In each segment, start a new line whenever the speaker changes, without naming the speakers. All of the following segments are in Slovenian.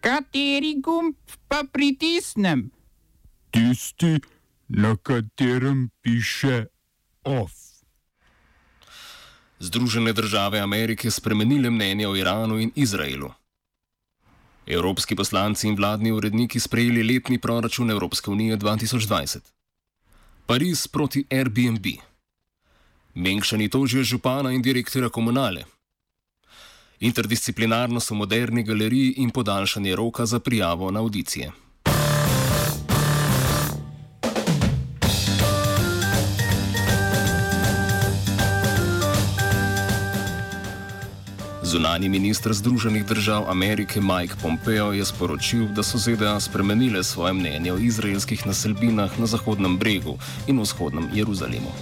Kateri gumb pa pritisnem?
Tisti, na katerem piše OF.
Združene države Amerike spremenile mnenje o Iranu in Izraelu. Evropski poslanci in vladni uredniki sprejeli letni proračun Evropske unije 2020. Pariz proti Airbnb. Menkšani tožijo župana in direktora komunale. Interdisciplinarnost v moderni galeriji in podaljšanje roka za prijavo na audicije. Zunani ministr Združenih držav Amerike Mike Pompeo je sporočil, da so ZDA spremenile svoje mnenje o izraelskih naselbinah na Zahodnem bregu in vzhodnem Jeruzalemu.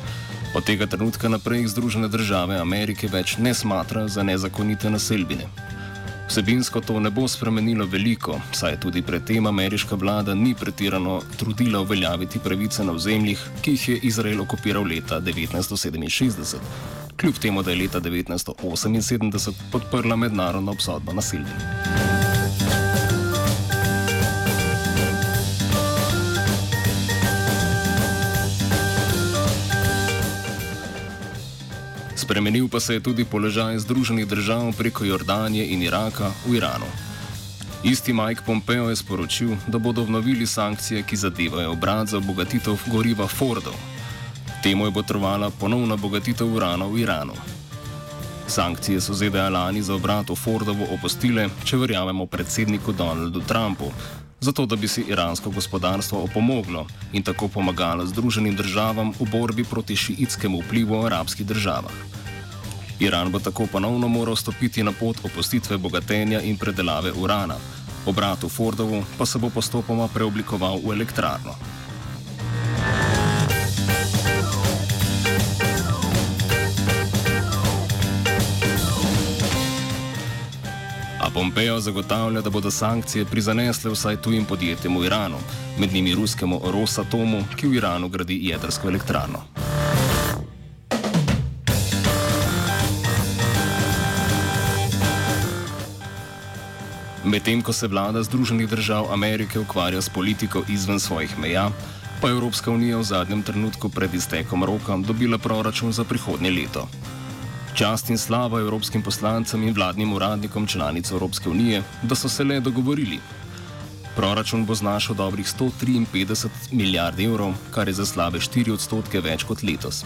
Od tega trenutka naprej Združene države Amerike več ne smatra za nezakonite naselbine. Vsebinsko to ne bo spremenilo veliko, saj tudi predtem ameriška vlada ni pretirano trudila uveljaviti pravice na ozemljih, ki jih je Izrael okupiral leta 1967 kljub temu, da je leta 1978 podprla mednarodno obsodbo nasilja. Spremenil pa se je tudi položaj Združenih držav preko Jordanije in Iraka v Iranu. Isti Mike Pompeo je sporočil, da bodo obnovili sankcije, ki zadevajo obrat za obogatitev goriva Fordov, Temu je potrvala ponovna bogatitev urana v Iranu. Sankcije so ZDA lani za obrat v Fordovo opustile, če verjamemo predsedniku Donaldu Trumpu, zato da bi si iransko gospodarstvo opomoglo in tako pomagalo Združenim državam v borbi proti šiitskemu vplivu v arabskih državah. Iran bo tako ponovno moral stopiti na pot opustitve bogatenja in predelave urana, obrat v Fordovu pa se bo postopoma preoblikoval v elektrarno. Pompeo zagotavlja, da bodo sankcije prizanesle vsaj tujim podjetjem v Iranu, med njimi ruskemu Rosatomu, ki v Iranu gradi jedrsko elektrarno. Medtem ko se vlada Združenih držav Amerike ukvarja s politiko izven svojih meja, pa je Evropska unija v zadnjem trenutku pred iztekom roka dobila proračun za prihodnje leto. Čast in slava evropskim poslancem in vladnim uradnikom članic Evropske unije, da so se le dogovorili. Proračun bo znašal dobrih 153 milijard evrov, kar je za slabe 4 odstotke več kot letos.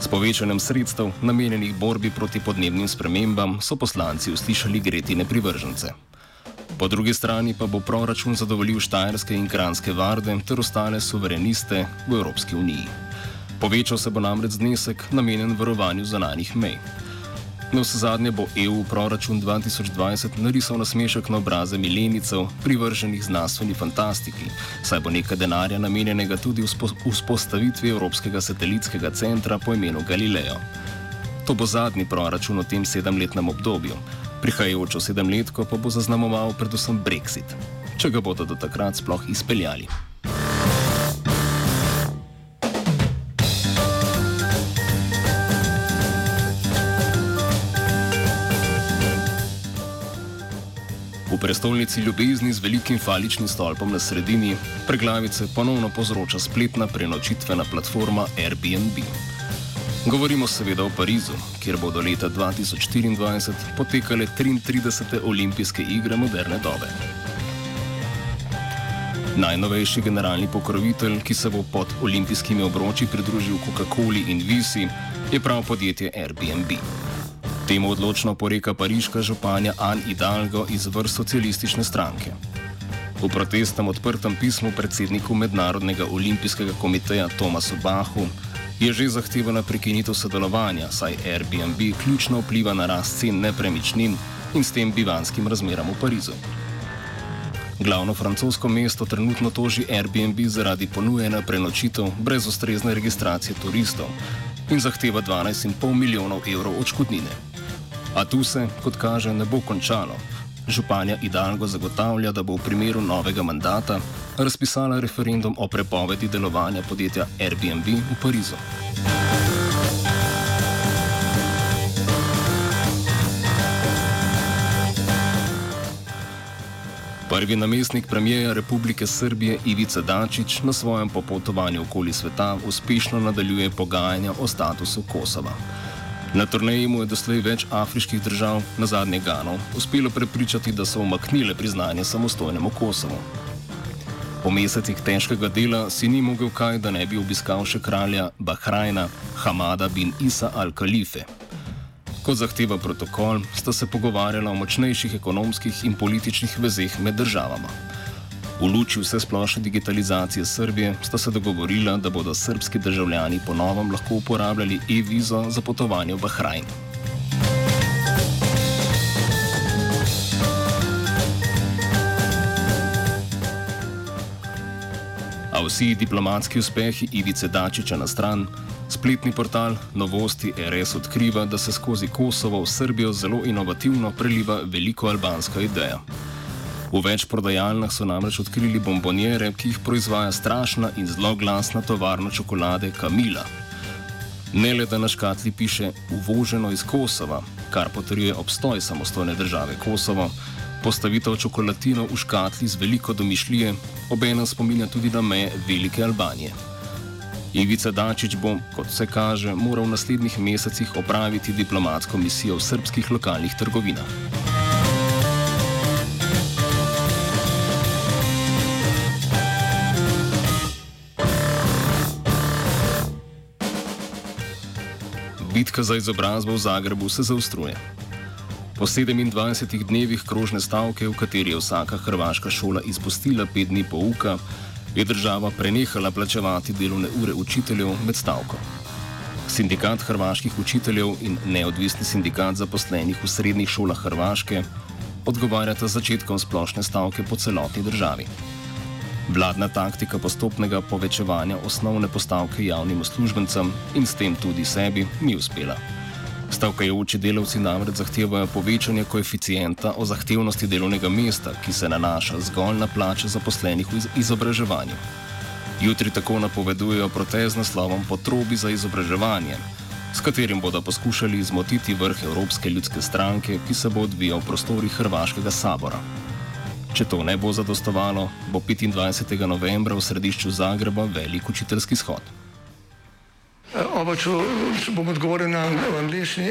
S povečanjem sredstev, namenjenih borbi proti podnebnim spremembam, so poslanci uslišali gretine privržence. Po drugi strani pa bo proračun zadovoljil Štajerske in Kranske varde ter ostale suvereniste v Evropski uniji. Povečal se bo namreč znesek namenjen varovanju zunanjih mej. Na vse zadnje bo EU proračun 2020 narisal nasmešek na obraze milenicev, privrženih znanstveni fantastiki, saj bo nekaj denarja namenjenega tudi vzpostavitvi Evropskega satelitskega centra po imenu Galileo. To bo zadnji proračun v tem sedemletnem obdobju, prihajajočo sedemletko pa bo zaznamoval predvsem Brexit, če ga bodo do takrat sploh izpeljali. prestolnici ljubezni z velikim faličnim stolpom na sredini, preglavice ponovno povzroča spletna prenočitvena platforma Airbnb. Govorimo seveda o Parizu, kjer bodo leta 2024 potekale 33. olimpijske igre moderne dobe. Najnovejši generalni pokrovitelj, ki se bo pod olimpijskimi obroči pridružil Coca-Coli in Visi, je prav podjetje Airbnb. Temu odločno poreka pariška županja Anne Hidalgo iz vrst socialistične stranke. V protestnem odprtem pismu predsedniku Mednarodnega olimpijskega komiteja Tomasu Bahu je že zahtevala prekinitev sodelovanja, saj Airbnb ključno vpliva na rast cen nepremičnin in s tem bivanskim razmeram v Parizu. Glavno francosko mesto trenutno toži Airbnb zaradi ponujene prenočitev brez ustrezne registracije turistov in zahteva 12,5 milijonov evrov odškodnine. A tu se, kot kaže, ne bo končalo. Županja Idalgo zagotavlja, da bo v primeru novega mandata razpisala referendum o prepovedi delovanja podjetja Airbnb v Parizu. Prvi namestnik premijeja Republike Srbije Ivica Dačić na svojem popotovanju okoli sveta uspešno nadaljuje pogajanja o statusu Kosova. Na turneji mu je doslej več afriških držav, na zadnje Gano, uspelo prepričati, da so umaknile priznanje samostojnemu Kosovu. Po mesecih težkega dela si ni mogel kaj, da ne bi obiskal še kralja Bahrajna Hamada bin Isa al-Khalife. Kot zahteva protokol, sta se pogovarjala o močnejših ekonomskih in političnih vezeh med državama. V luči vse splošne digitalizacije Srbije sta se dogovorila, da bodo srbski državljani ponovno lahko uporabljali e-vizo za potovanje v Bahrajn. A vsi diplomatski uspehi Ivice Dačiča na stran, spletni portal Novosti RS odkriva, da se skozi Kosovo v Srbijo zelo inovativno preliva veliko albanska ideja. V več prodajalnah so namreč odkrili bombonjere, ki jih proizvaja strašna in zelo glasna tovarna čokolade Kamila. Ne le da na škatli piše uvoženo iz Kosova, kar potrjuje obstoj samostojne države Kosovo, Postavitev čokoladino v škatli z veliko domišljije obenem spominja tudi na meje Velike Albanije. Ivica Dačič bo, kot se kaže, moral v naslednjih mesecih opraviti diplomatsko misijo v srpskih lokalnih trgovinah. Bitka za izobrazbo v Zagrebu se zaostruje. Po 27 dnevih krožne stavke, v kateri je vsaka hrvaška šola izpustila pet dni pouka, je država prenehala plačevati delovne ure učiteljev med stavko. Sindikat hrvaških učiteljev in neodvisni sindikat zaposlenih v srednjih šolah Hrvaške odgovarjata začetkom splošne stavke po celotni državi. Vladna taktika postopnega povečevanja osnovne postavke javnim uslužbencem in s tem tudi sebi ni uspela. Stavkajoči delavci namreč zahtevajo povečanje koeficienta o zahtevnosti delovnega mesta, ki se nanaša zgolj na plače zaposlenih v izobraževanju. Jutri tako napovedujejo protest z naslovom Potrobi za izobraževanje, s katerim bodo poskušali zmotiti vrh Evropske ljudske stranke, ki se bo odvijal v prostorih Hrvaškega sabora. Če to ne bo zadostovalo, bo 25. novembra v središču Zagreba velik učiteljski shod.
Oba, če, če bom odgovoril na angliški.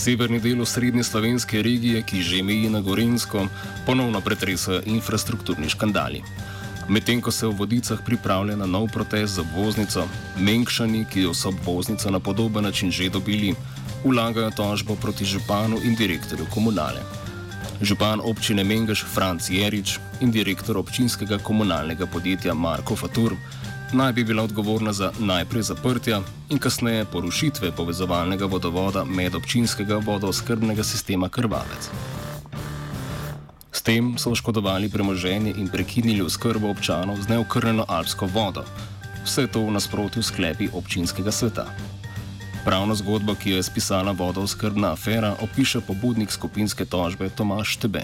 Severni del srednje slovenske regije, ki že meji na Gorensko, ponovno pretresajo infrastrukturni škandali. Medtem ko se v vodicah pripravlja na nov protest za obvoznico, Menkšani, ki so obvoznico na podoben način že dobili, vlagajo tožbo proti županu in direktorju komunale. Župan občine Mengeš Franc Jerič in direktor občinskega komunalnega podjetja Marko Fatur naj bi bila odgovorna za najprej zaprtja in kasneje porušitve povezovalnega vodovoda medobčinskega vodooskrbnega sistema Krvavec. S tem so oškodovali premoženje in prekinili oskrbo občanov z neokrnjeno alpsko vodo. Vse to v nasprotju sklepi občinskega sveta. Pravno zgodbo, ki jo je spisala vodooskrbna afera, opiše pobudnik skupinske tožbe Tomaš Tebe.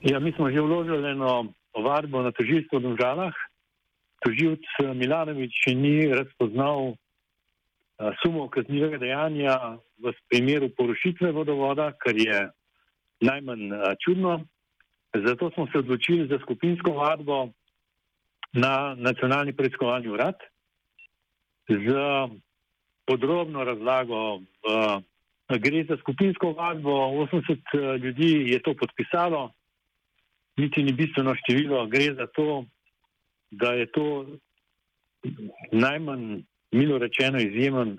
Ja, mi smo že vložili eno ovadbo na tožilstvo v Domžalah. Tožilc eh, Milanovič ni razpoznal uh, sumov kaznivega dejanja v primeru porušitve vodovoda, kar je najmanj uh, čudno. Zato smo se odločili za skupinsko vadbo na nacionalni preiskovalni urad z podrobno razlago. Gre za skupinsko vadbo, 80 ljudi je to podpisalo, niti ni bistveno število, gre za to, da je to najmanj, milo rečeno, izjemen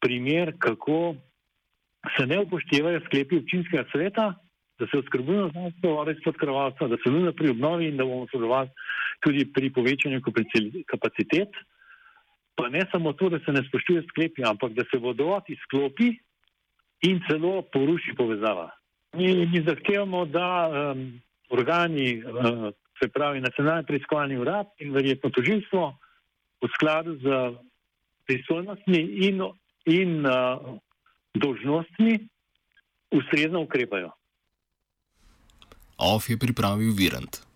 primer, kako se ne upoštevajo sklepi občinskega sveta, da se oskrbujemo znanstvo vode izpod krvalca, da se nujno pri obnovi in da bomo sodelovali tudi pri povečanju kapacitet. Pa ne samo to, da se ne spoštuje sklepi, ampak da se vodovod izklopi in celo poruši povezava. Mi, mi zahtevamo, da um, organi, se pravi nacionalni preiskovalni urad in verjetno tožilstvo v skladu z pristojnostmi in, in uh, dožnostmi ustrezno ukrepajo.
OF je pripravil Virant.